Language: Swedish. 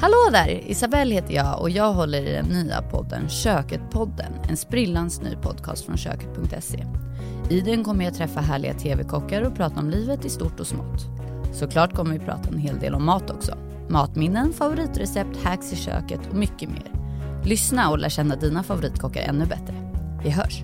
Hallå där! Isabelle heter jag och jag håller i den nya podden Köket-podden. En sprillans ny podcast från köket.se. I den kommer jag träffa härliga tv-kockar och prata om livet i stort och smått. Såklart kommer vi prata en hel del om mat också. Matminnen, favoritrecept, hacks i köket och mycket mer. Lyssna och lär känna dina favoritkockar ännu bättre. Vi hörs!